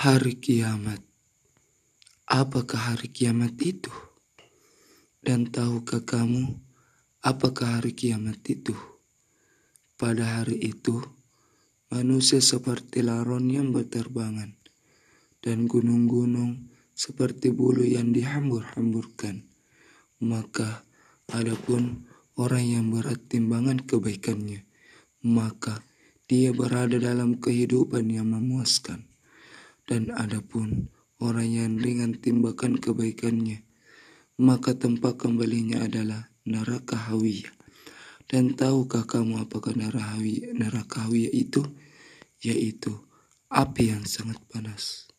Hari kiamat. Apakah hari kiamat itu? Dan tahukah kamu apakah hari kiamat itu? Pada hari itu, manusia seperti laron yang berterbangan, dan gunung-gunung seperti bulu yang dihambur-hamburkan. Maka adapun orang yang berat timbangan kebaikannya, maka dia berada dalam kehidupan yang memuaskan. Dan adapun orang yang ringan timbakan kebaikannya, maka tempat kembalinya adalah neraka hawiyah. Dan tahukah kamu apakah neraka hawiyah itu? Yaitu api yang sangat panas.